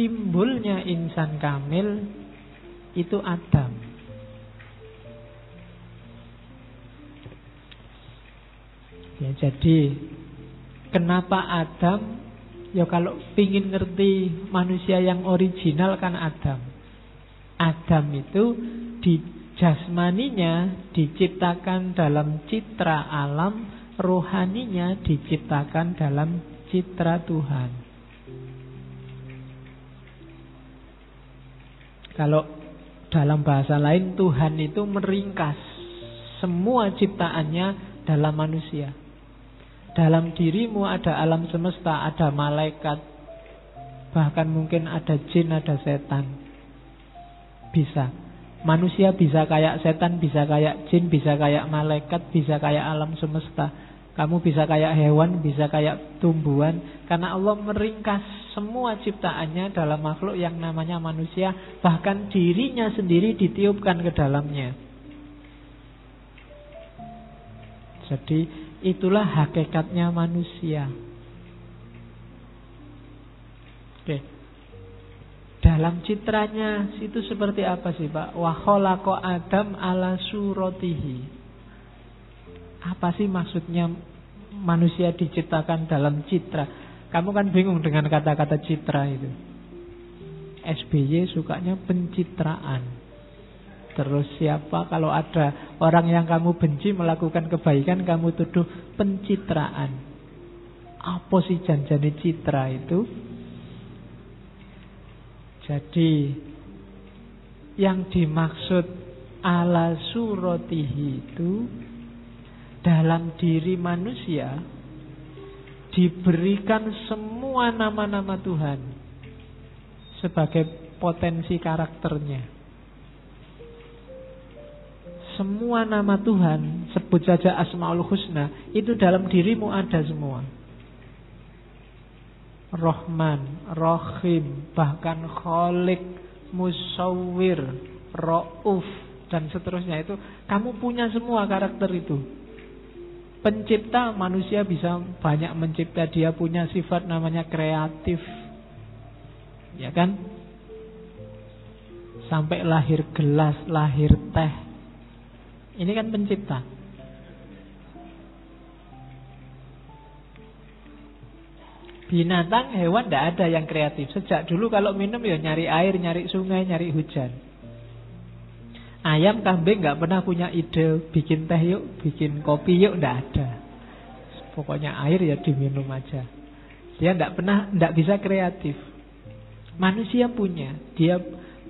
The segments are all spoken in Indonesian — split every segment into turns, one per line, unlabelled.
simbolnya insan kamil itu Adam. Ya, jadi kenapa Adam? Ya kalau ingin ngerti manusia yang original kan Adam. Adam itu di jasmaninya diciptakan dalam citra alam, rohaninya diciptakan dalam citra Tuhan. Kalau dalam bahasa lain Tuhan itu meringkas semua ciptaannya dalam manusia. Dalam dirimu ada alam semesta, ada malaikat, bahkan mungkin ada jin, ada setan. Bisa. Manusia bisa kayak setan, bisa kayak jin, bisa kayak malaikat, bisa kayak alam semesta. Kamu bisa kayak hewan, bisa kayak tumbuhan. Karena Allah meringkas semua ciptaannya dalam makhluk yang namanya manusia. Bahkan dirinya sendiri ditiupkan ke dalamnya. Jadi Itulah hakikatnya manusia. Oke. Dalam citranya itu seperti apa sih Pak? Wa Adam ala surotihi. Apa sih maksudnya manusia diciptakan dalam citra? Kamu kan bingung dengan kata-kata citra itu. SBY sukanya pencitraan. Terus siapa kalau ada orang yang kamu benci melakukan kebaikan kamu tuduh pencitraan. Apa sih janjani citra itu? Jadi yang dimaksud ala suratihi itu dalam diri manusia diberikan semua nama-nama Tuhan sebagai potensi karakternya semua nama Tuhan, sebut saja Asmaul Husna, itu dalam dirimu ada semua. Rohman, Rohim, bahkan Kholik, Musawir, Ra'uf, dan seterusnya itu. Kamu punya semua karakter itu. Pencipta manusia bisa banyak mencipta. Dia punya sifat namanya kreatif. Ya kan? Sampai lahir gelas, lahir teh, ini kan pencipta. Binatang, hewan tidak ada yang kreatif. Sejak dulu kalau minum ya nyari air, nyari sungai, nyari hujan. Ayam, kambing nggak pernah punya ide bikin teh yuk, bikin kopi yuk, tidak ada. Pokoknya air ya diminum aja. Dia tidak pernah, tidak bisa kreatif. Manusia punya, dia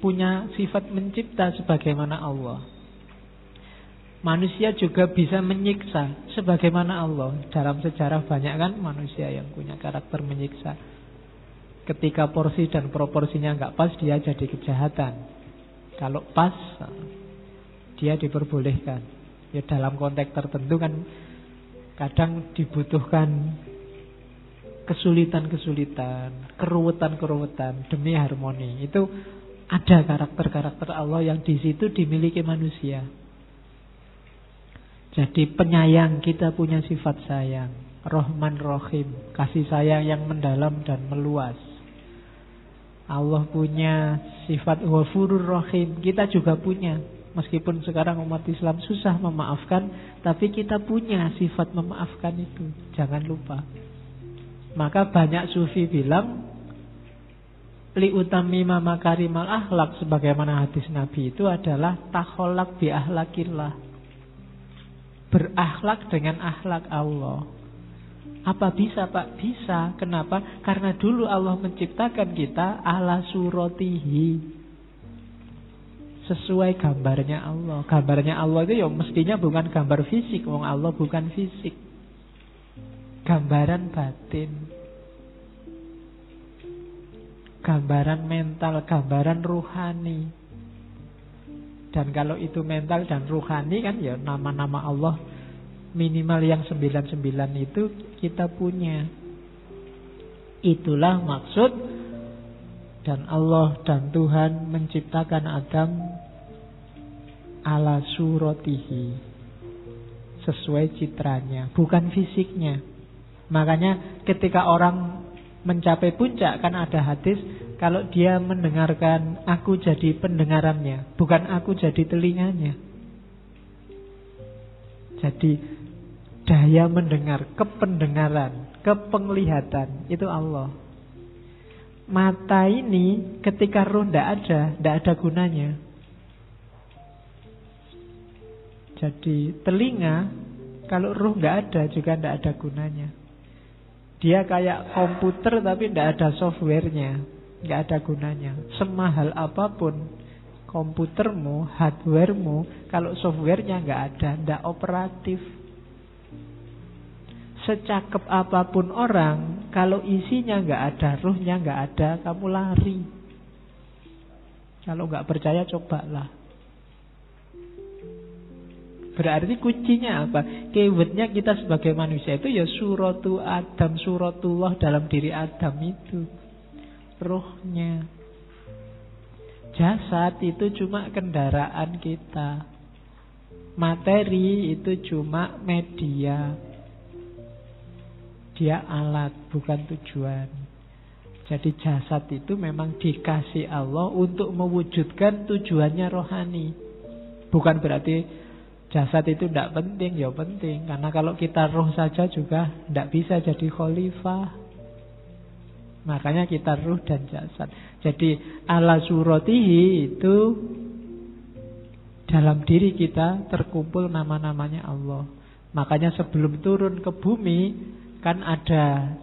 punya sifat mencipta sebagaimana Allah. Manusia juga bisa menyiksa sebagaimana Allah. Dalam sejarah banyak kan manusia yang punya karakter menyiksa. Ketika porsi dan proporsinya nggak pas dia jadi kejahatan. Kalau pas dia diperbolehkan. Ya dalam konteks tertentu kan kadang dibutuhkan kesulitan-kesulitan, keruwetan-keruwetan demi harmoni. Itu ada karakter-karakter Allah yang di situ dimiliki manusia. Jadi penyayang kita punya sifat sayang. Rohman Rohim. Kasih sayang yang mendalam dan meluas. Allah punya sifat wafurur rohim. Kita juga punya. Meskipun sekarang umat Islam susah memaafkan. Tapi kita punya sifat memaafkan itu. Jangan lupa. Maka banyak sufi bilang. Li utami mama karimal ahlak. Sebagaimana hadis Nabi itu adalah. Takholak bi ahlakillah berakhlak dengan akhlak Allah. Apa bisa Pak? Bisa. Kenapa? Karena dulu Allah menciptakan kita ala surotihi. Sesuai gambarnya Allah. Gambarnya Allah itu ya mestinya bukan gambar fisik. Wong Allah bukan fisik. Gambaran batin. Gambaran mental, gambaran ruhani. Dan kalau itu mental dan ruhani kan ya nama-nama Allah minimal yang 99 itu kita punya. Itulah maksud dan Allah dan Tuhan menciptakan Adam ala suratihi sesuai citranya, bukan fisiknya. Makanya ketika orang mencapai puncak kan ada hadis Kalau dia mendengarkan, aku jadi pendengarannya, bukan aku jadi telinganya. Jadi daya mendengar, kependengaran, kepenglihatan itu Allah. Mata ini ketika roh tidak ada, tidak ada gunanya. Jadi telinga kalau roh nggak ada juga tidak ada gunanya. Dia kayak komputer tapi tidak ada softwarenya, nggak ada gunanya. Semahal apa pun komputermu, hardwaremu, kalau softwarenya nggak ada, tidak operatif. Secakep apa pun orang, kalau isinya nggak ada, ruhnya nggak ada, kamu lari. Kalau nggak percaya, cobalah. Berarti kuncinya apa? Keywordnya kita sebagai manusia itu ya suratu Adam, suratullah dalam diri Adam itu. Rohnya. Jasad itu cuma kendaraan kita. Materi itu cuma media. Dia alat, bukan tujuan. Jadi jasad itu memang dikasih Allah untuk mewujudkan tujuannya rohani. Bukan berarti Jasad itu tidak penting, ya penting. Karena kalau kita roh saja juga tidak bisa jadi khalifah. Makanya kita roh dan jasad. Jadi ala suratihi itu dalam diri kita terkumpul nama-namanya Allah. Makanya sebelum turun ke bumi kan ada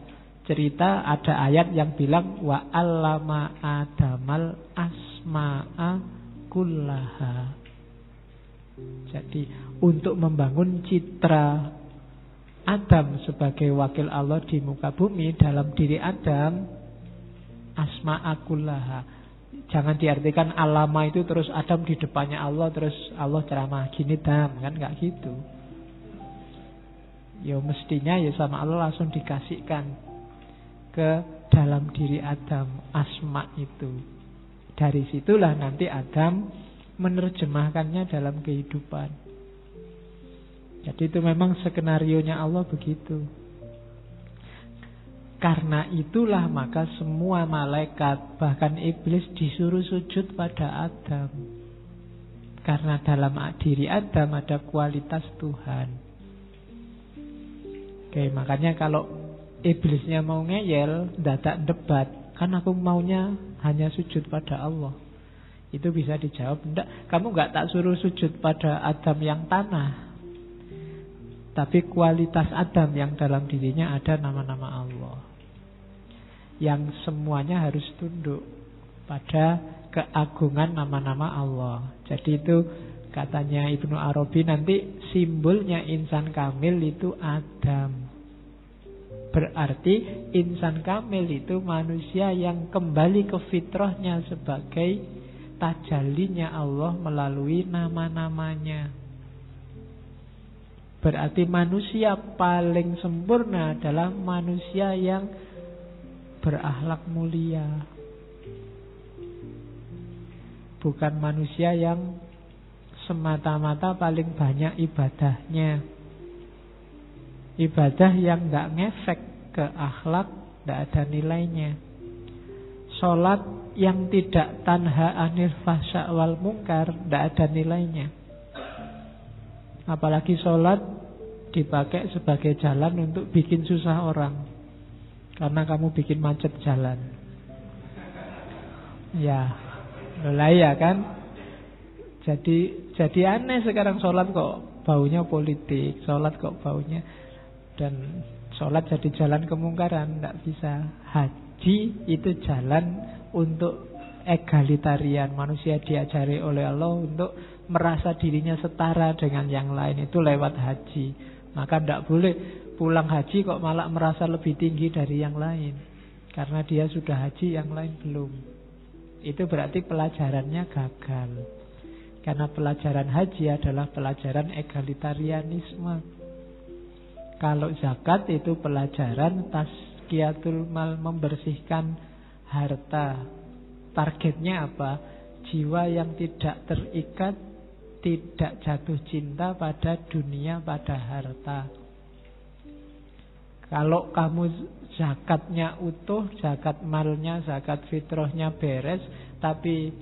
cerita, ada ayat yang bilang wa allama adamal asma'a kullaha. Jadi untuk membangun citra Adam sebagai wakil Allah di muka bumi dalam diri Adam asma akullaha. Jangan diartikan alama itu terus Adam di depannya Allah terus Allah ceramah gini dam kan nggak gitu. Ya mestinya ya sama Allah langsung dikasihkan ke dalam diri Adam asma itu. Dari situlah nanti Adam menerjemahkannya dalam kehidupan. Jadi itu memang skenario nya Allah begitu. Karena itulah maka semua malaikat bahkan iblis disuruh sujud pada Adam. Karena dalam diri Adam ada kualitas Tuhan. Oke, makanya kalau iblisnya mau ngeyel, dadak debat, kan aku maunya hanya sujud pada Allah. Itu bisa dijawab, enggak, kamu enggak tak suruh sujud pada Adam yang tanah. Tapi kualitas Adam yang dalam dirinya ada nama-nama Allah. Yang semuanya harus tunduk pada keagungan nama-nama Allah. Jadi itu katanya Ibnu Arabi nanti simbolnya insan kamil itu Adam. Berarti insan kamil itu manusia yang kembali ke fitrahnya sebagai tajalinya Allah melalui nama-namanya. Berarti manusia paling sempurna adalah manusia yang berakhlak mulia. Bukan manusia yang semata-mata paling banyak ibadahnya. Ibadah yang tidak ngefek ke akhlak, tidak ada nilainya. Sholat yang tidak tanha anil fahsya wal mungkar tidak ada nilainya. Apalagi sholat dipakai sebagai jalan untuk bikin susah orang. Karena kamu bikin macet jalan. Ya, mulai ya kan. Jadi jadi aneh sekarang sholat kok baunya politik, sholat kok baunya. Dan sholat jadi jalan kemungkaran, tidak bisa. Haji itu jalan untuk egalitarian. Manusia diajari oleh Allah untuk merasa dirinya setara dengan yang lain. Itu lewat haji. Maka tidak boleh pulang haji kok malah merasa lebih tinggi dari yang lain. Karena dia sudah haji yang lain belum. Itu berarti pelajarannya gagal karena pelajaran haji adalah pelajaran egalitarianisme kalau zakat itu pelajaran taskiatul mal membersihkan harta. Targetnya apa? Jiwa yang tidak terikat, tidak jatuh cinta pada dunia, pada harta. Kalau kamu zakatnya utuh, zakat malnya, zakat fitrahnya beres, tapi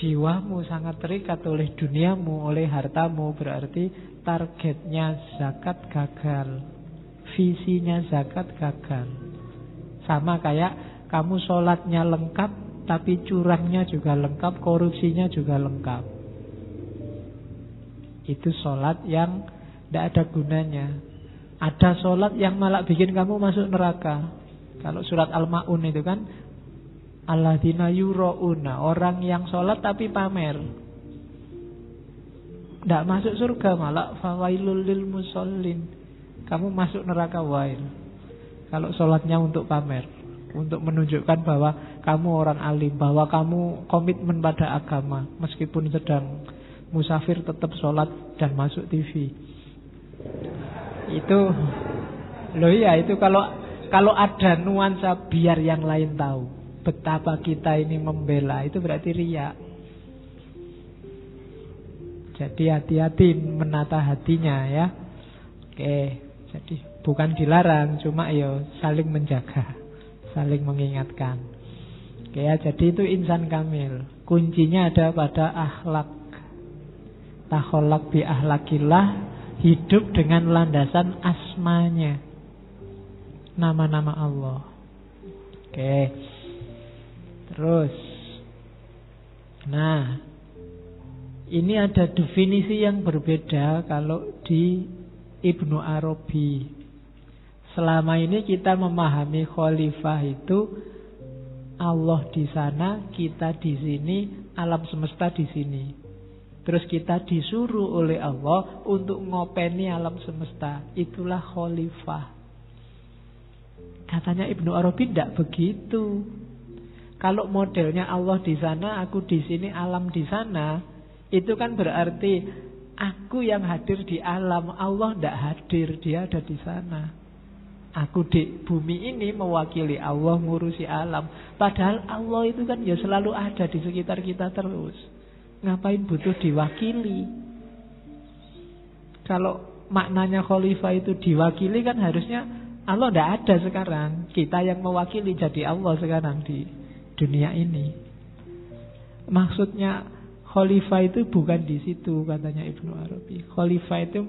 jiwamu sangat terikat oleh duniamu, oleh hartamu, berarti targetnya zakat gagal. Visinya zakat gagal. Sama kayak kamu sholatnya lengkap, tapi curangnya juga lengkap, korupsinya juga lengkap. Itu sholat yang tidak ada gunanya. Ada sholat yang malah bikin kamu masuk neraka. Kalau surat Al-Ma'un itu kan Alladzina yuro'una Orang yang sholat tapi pamer. Tidak masuk surga malah Fawailul lil musallin. Kamu masuk neraka wail. Kalau sholatnya untuk pamer Untuk menunjukkan bahwa Kamu orang alim Bahwa kamu komitmen pada agama Meskipun sedang musafir tetap sholat Dan masuk TV itu loh ya itu kalau kalau ada nuansa biar yang lain tahu betapa kita ini membela itu berarti riak. Jadi hati-hati menata hatinya ya. Oke, jadi bukan dilarang, cuma yo ya saling menjaga, saling mengingatkan. Oke ya, jadi itu insan kamil. Kuncinya ada pada akhlak. Taholak bi ahlakillah hidup dengan landasan asmanya. Nama-nama Allah. Oke. Terus. Nah, ini ada definisi yang berbeda kalau di Ibnu Arabi. Selama ini kita memahami khalifah itu Allah di sana, kita di sini, alam semesta di sini. Terus kita disuruh oleh Allah untuk ngopeni alam semesta. Itulah khalifah. Katanya Ibnu Arabi tidak begitu. Kalau modelnya Allah di sana, aku di sini, alam di sana, itu kan berarti aku yang hadir di alam, Allah tidak hadir, dia ada di sana. Aku di bumi ini mewakili Allah ngurusi alam. Padahal Allah itu kan ya selalu ada di sekitar kita terus. Ngapain butuh diwakili? Kalau maknanya khalifah itu diwakili kan harusnya Allah tidak ada sekarang. Kita yang mewakili jadi Allah sekarang di dunia ini. Maksudnya khalifah itu bukan di situ katanya Ibnu Arabi. Khalifah itu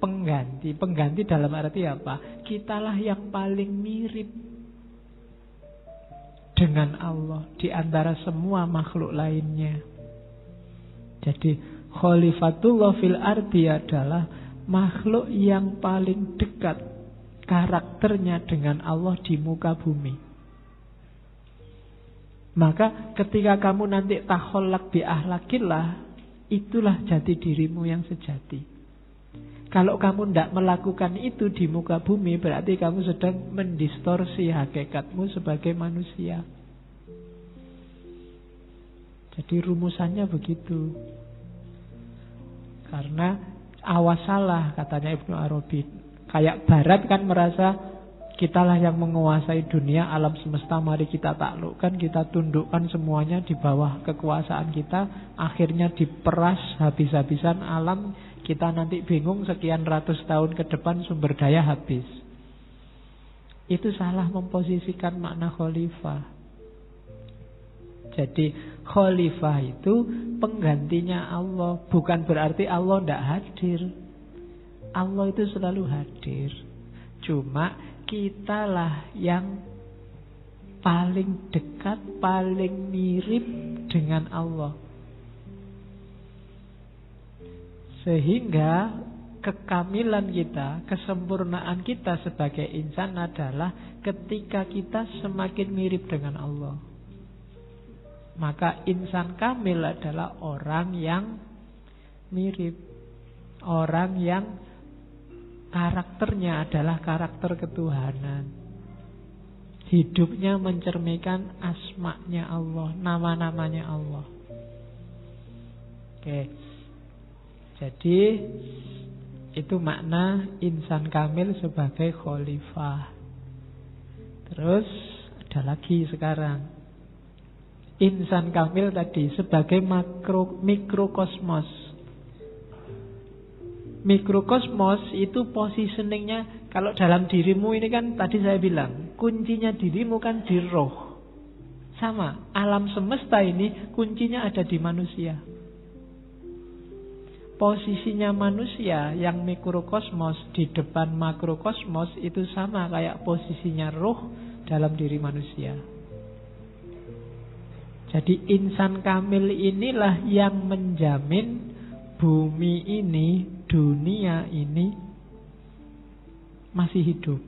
pengganti. Pengganti dalam arti apa? Kitalah yang paling mirip dengan Allah di antara semua makhluk lainnya. Jadi khalifatullah fil ardi adalah makhluk yang paling dekat karakternya dengan Allah di muka bumi. Maka ketika kamu nanti taholak bi ahlakillah, itulah jati dirimu yang sejati. Kalau kamu tidak melakukan itu di muka bumi, berarti kamu sedang mendistorsi hakikatmu sebagai manusia. Jadi rumusannya begitu. Karena awas salah katanya Ibnu Arabi. Kayak barat kan merasa kitalah yang menguasai dunia alam semesta mari kita taklukkan kita tundukkan semuanya di bawah kekuasaan kita akhirnya diperas habis-habisan alam kita nanti bingung sekian ratus tahun ke depan sumber daya habis itu salah memposisikan makna khalifah jadi khalifah itu penggantinya Allah. Bukan berarti Allah tidak hadir. Allah itu selalu hadir. Cuma kitalah yang paling dekat, paling mirip dengan Allah. Sehingga kekamilan kita, kesempurnaan kita sebagai insan adalah ketika kita semakin mirip dengan Allah. Maka insan kamil adalah orang yang mirip. Orang yang karakternya adalah karakter ketuhanan. Hidupnya mencerminkan asmaknya Allah, nama-namanya Allah. Oke. Jadi itu makna insan kamil sebagai khalifah. Terus ada lagi sekarang insan kamil tadi sebagai makro mikrokosmos. Mikrokosmos itu positioningnya kalau dalam dirimu ini kan tadi saya bilang kuncinya dirimu kan di roh. Sama, alam semesta ini kuncinya ada di manusia. Posisinya manusia yang mikrokosmos di depan makrokosmos itu sama kayak posisinya roh dalam diri manusia. Jadi insan kamil inilah yang menjamin bumi ini, dunia ini masih hidup.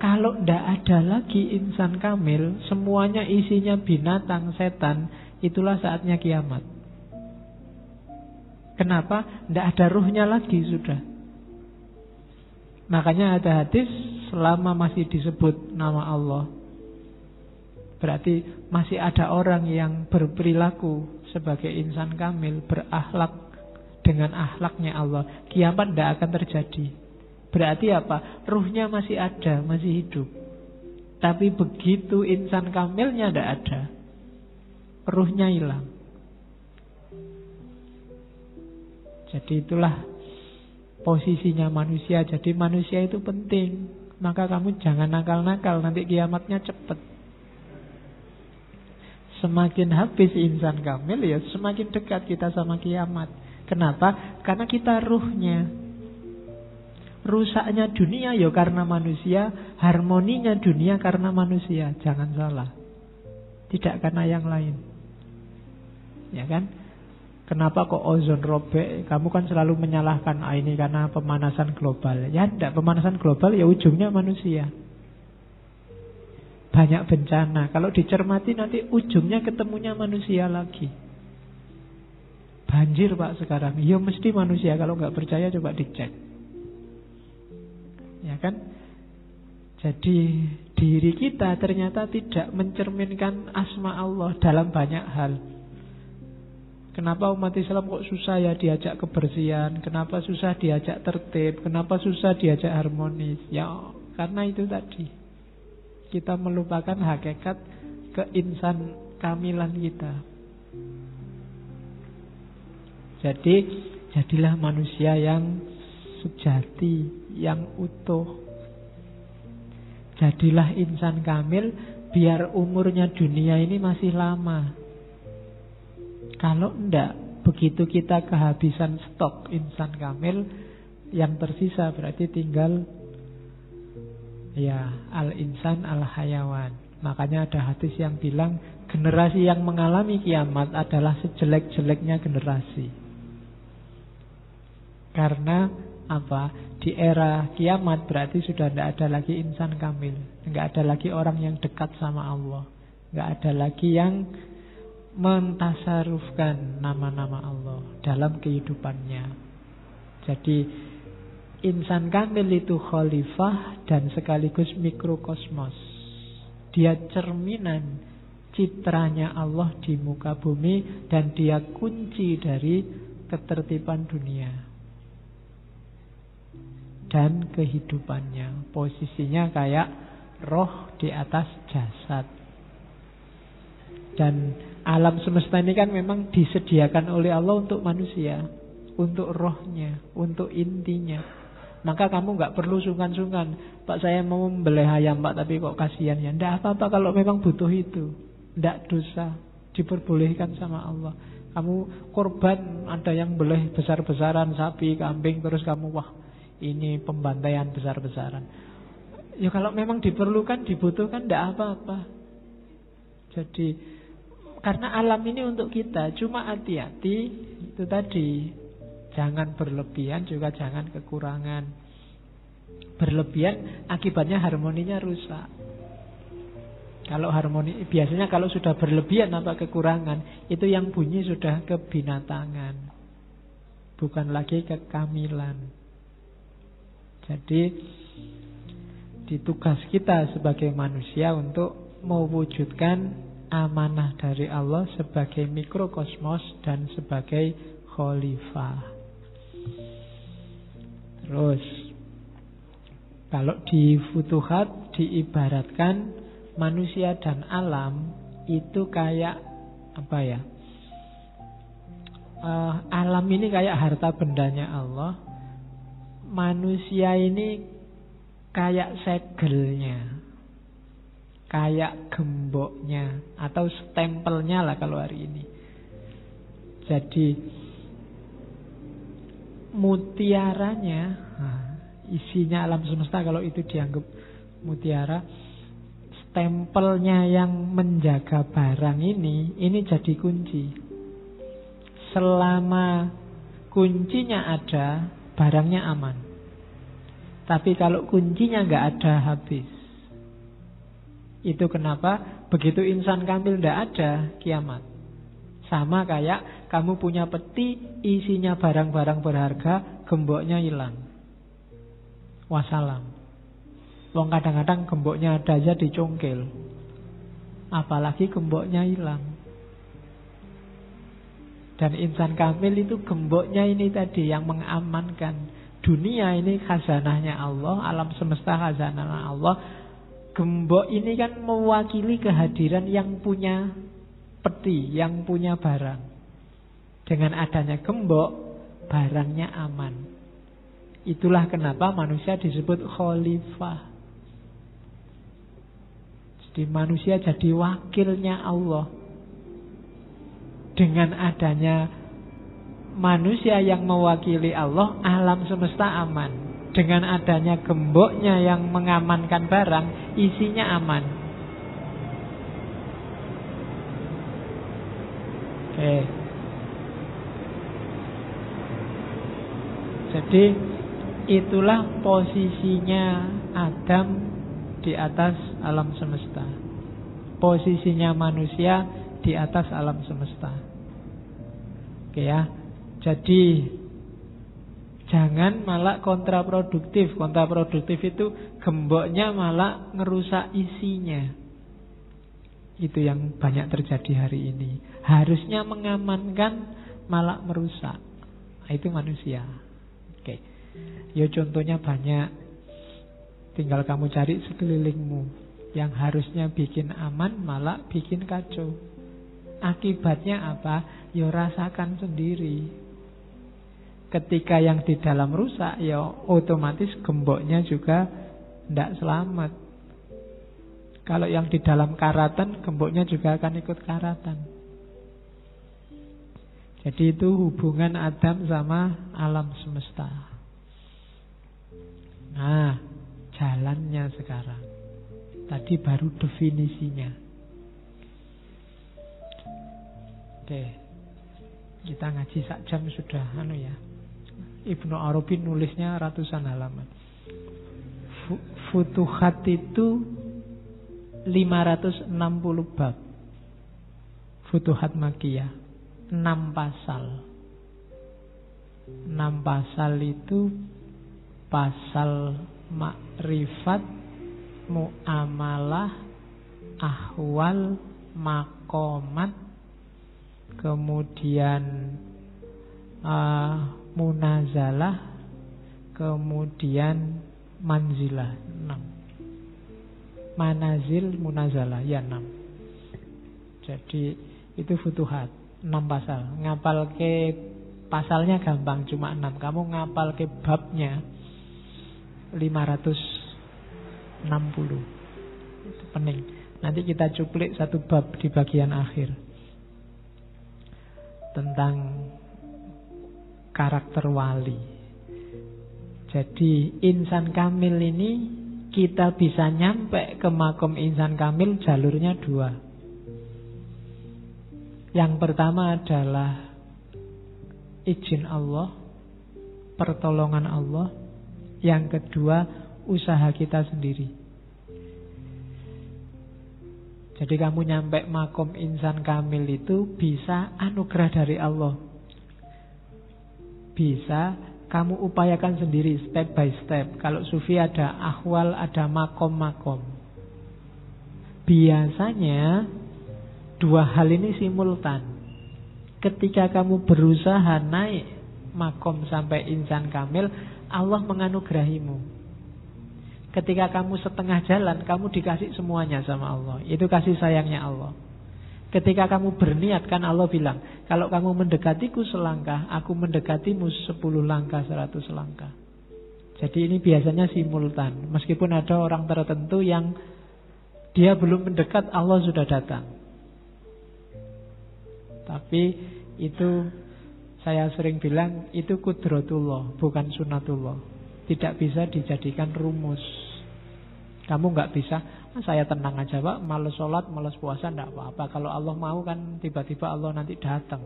Kalau tidak ada lagi insan kamil, semuanya isinya binatang, setan, itulah saatnya kiamat. Kenapa? Tidak ada ruhnya lagi sudah. Makanya ada hadis selama masih disebut nama Allah. Berarti masih ada orang yang berperilaku sebagai insan kamil, berakhlak dengan akhlaknya Allah. Kiamat tidak akan terjadi. Berarti apa? Ruhnya masih ada, masih hidup. Tapi begitu insan kamilnya tidak ada. Ruhnya hilang. Jadi itulah posisinya manusia. Jadi manusia itu penting. Maka kamu jangan nakal-nakal, nanti kiamatnya cepat. Semakin habis insan kamil ya semakin dekat kita sama kiamat. Kenapa? Karena kita ruhnya. Rusaknya dunia ya karena manusia, harmoninya dunia karena manusia. Jangan salah. Tidak karena yang lain. Ya kan? Kenapa kok ozon robek? Kamu kan selalu menyalahkan ah, ini karena pemanasan global. Ya tidak, pemanasan global ya ujungnya manusia. Banyak bencana. Kalau dicermati nanti ujungnya ketemunya manusia lagi. Banjir pak sekarang. Ya mesti manusia. Kalau nggak percaya coba dicek. Ya kan? Jadi diri kita ternyata tidak mencerminkan asma Allah dalam banyak hal. Kenapa umat Islam kok susah ya diajak kebersihan? Kenapa susah diajak tertib? Kenapa susah diajak harmonis? Ya karena itu tadi. Kita melupakan hakikat keinsan kamilan kita. Jadi jadilah manusia yang sejati, yang utuh. Jadilah insan kamil biar umurnya dunia ini masih lama. Kalau enggak, begitu kita kehabisan stok insan kamil, yang tersisa berarti tinggal ya al-insan al-hayawan. Makanya ada hadis yang bilang generasi yang mengalami kiamat adalah sejelek-jeleknya generasi. Karena apa? Di era kiamat berarti sudah tidak ada lagi insan kamil. Tidak ada lagi orang yang dekat sama Allah. Tidak ada lagi yang mentasarufkan nama-nama Allah dalam kehidupannya. Jadi insan kamil itu khalifah dan sekaligus mikrokosmos. Dia cerminan citranya Allah di muka bumi dan dia kunci dari ketertiban dunia dan kehidupannya. Posisinya kayak roh di atas jasad. Dan alam semesta ini kan memang disediakan oleh Allah untuk manusia, untuk rohnya, untuk intinya. Maka kamu nggak perlu sungkan-sungkan. Pak saya mau membeli ayam pak, tapi kok kasihan ya. Tidak apa-apa kalau memang butuh itu. Tidak dosa, diperbolehkan sama Allah. Kamu korban ada yang boleh besar-besaran sapi, kambing, terus kamu wah ini pembantaian besar-besaran. Ya kalau memang diperlukan, dibutuhkan, tidak apa-apa. Jadi karena alam ini untuk kita, cuma hati-hati itu tadi. Jangan berlebihan juga jangan kekurangan. Berlebihan akibatnya harmoninya rusak. Kalau harmoni biasanya kalau sudah berlebihan atau kekurangan, itu yang bunyi sudah kebinatangan. Bukan lagi kekamilan. Jadi ditugas kita sebagai manusia untuk mewujudkan amanah dari Allah sebagai mikrokosmos dan sebagai khalifah. Terus kalau di futuhat diibaratkan manusia dan alam itu kayak apa ya? uh, alam ini kayak harta bendanya Allah. Manusia ini kayak segelnya. Kayak gemboknya atau stempelnya lah kalau hari ini. Jadi mutiaranya, nah, isinya alam semesta kalau itu dianggap mutiara, stempelnya yang menjaga barang ini, ini jadi kunci. Selama kuncinya ada, barangnya aman. Tapi kalau kuncinya nggak ada, habis. Itu kenapa begitu insan kamil tidak ada, kiamat. Sama kayak kamu punya peti, isinya barang-barang berharga, gemboknya hilang. Wassalam. Wong kadang-kadang gemboknya ada aja dicongkel. Apalagi gemboknya hilang. Dan insan kamil itu gemboknya ini tadi yang mengamankan. Dunia ini khazanahnya Allah, alam semesta khazanah Allah. Gembok ini kan mewakili kehadiran yang punya peti yang punya barang. Dengan adanya gembok, barangnya aman. Itulah kenapa manusia disebut khalifah. Jadi manusia jadi wakilnya Allah. Dengan adanya manusia yang mewakili Allah, alam semesta aman. Dengan adanya gemboknya yang mengamankan barang, isinya aman. Oke. Jadi itulah posisinya Adam di atas alam semesta. Posisinya manusia di atas alam semesta. Oke ya. Jadi jangan malah kontraproduktif. Kontraproduktif itu gemboknya malah ngerusak isinya. Itu yang banyak terjadi hari ini. Harusnya mengamankan malah merusak. Nah, itu manusia. Oke. Ya contohnya banyak. Tinggal kamu cari sekelilingmu. Yang harusnya bikin aman malah bikin kacau. Akibatnya apa? Ya rasakan sendiri. Ketika yang di dalam rusak, ya otomatis gemboknya juga tidak selamat. Kalau yang di dalam karatan, gemboknya juga akan ikut karatan. Jadi itu hubungan Adam sama alam semesta. Nah, jalannya sekarang. Tadi baru definisinya. Oke. Kita ngaji sak jam sudah anu ya. Ibnu Arabi nulisnya ratusan halaman. Futuhat itu 560 bab. Futuhat Makiyah. 6 pasal. 6 pasal itu Pasal makrifat Mu'amalah Ahwal Makomat Kemudian uh, Munazalah Kemudian Manzilah. 6 manazil munazala ya enam. Jadi itu futuhat enam pasal. Ngapal ke pasalnya gampang cuma enam. Kamu ngapal ke babnya 560. Itu pening. Nanti kita cuplik satu bab di bagian akhir. Tentang karakter wali. Jadi insan kamil ini kita bisa nyampe ke makom insan kamil jalurnya dua. Yang pertama adalah izin Allah, pertolongan Allah. Yang kedua, usaha kita sendiri. Jadi kamu nyampe makom insan kamil itu bisa anugerah dari Allah. Bisa kamu upayakan sendiri step by step. Kalau sufi ada ahwal, ada makom-makom. Biasanya dua hal ini simultan. Ketika kamu berusaha naik makom sampai insan kamil, Allah menganugerahimu. Ketika kamu setengah jalan, kamu dikasih semuanya sama Allah. Itu kasih sayangnya Allah. Ketika kamu berniat kan Allah bilang, kalau kamu mendekatiku selangkah, aku mendekatimu sepuluh langkah, seratus langkah. Jadi ini biasanya simultan. Meskipun ada orang tertentu yang dia belum mendekat, Allah sudah datang. Tapi itu saya sering bilang itu kudrotullah, bukan sunatullah. Tidak bisa dijadikan rumus. Kamu nggak bisa, ah, saya tenang aja pak, males sholat, males puasa, nggak apa-apa. Kalau Allah mau kan tiba-tiba Allah nanti datang.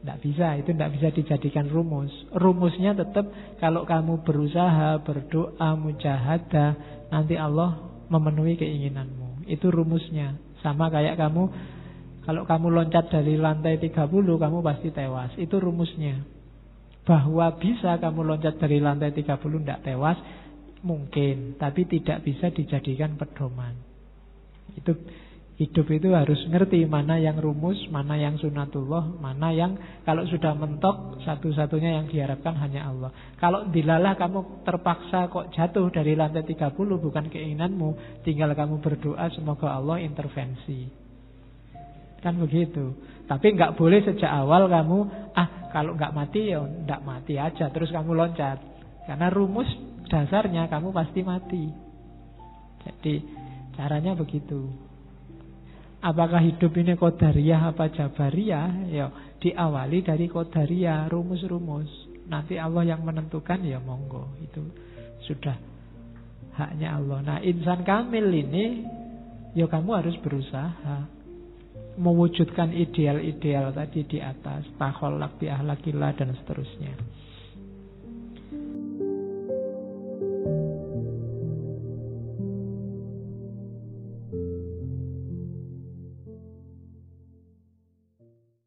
Tidak bisa, itu tidak bisa dijadikan rumus. Rumusnya tetap kalau kamu berusaha, berdoa, mujahadah, nanti Allah memenuhi keinginanmu. Itu rumusnya. Sama kayak kamu, kalau kamu loncat dari lantai 30, kamu pasti tewas. Itu rumusnya. Bahwa bisa kamu loncat dari lantai 30 tidak tewas, Mungkin, tapi tidak bisa dijadikan pedoman. Itu hidup itu harus ngerti mana yang rumus, mana yang sunatullah, mana yang kalau sudah mentok satu-satunya yang diharapkan hanya Allah. Kalau dilalah kamu terpaksa kok jatuh dari lantai 30 bukan keinginanmu, tinggal kamu berdoa semoga Allah intervensi. Kan begitu. Tapi nggak boleh sejak awal kamu ah kalau nggak mati ya nggak mati aja terus kamu loncat. Karena rumus dasarnya kamu pasti mati. Jadi caranya begitu. Apakah hidup ini kodariah apa jabariyah? Ya diawali dari kodariah, rumus-rumus. Nanti Allah yang menentukan ya monggo. Itu sudah haknya Allah. Nah insan kamil ini ya kamu harus berusaha mewujudkan ideal-ideal tadi di atas. Taholak, biahlakillah dan seterusnya.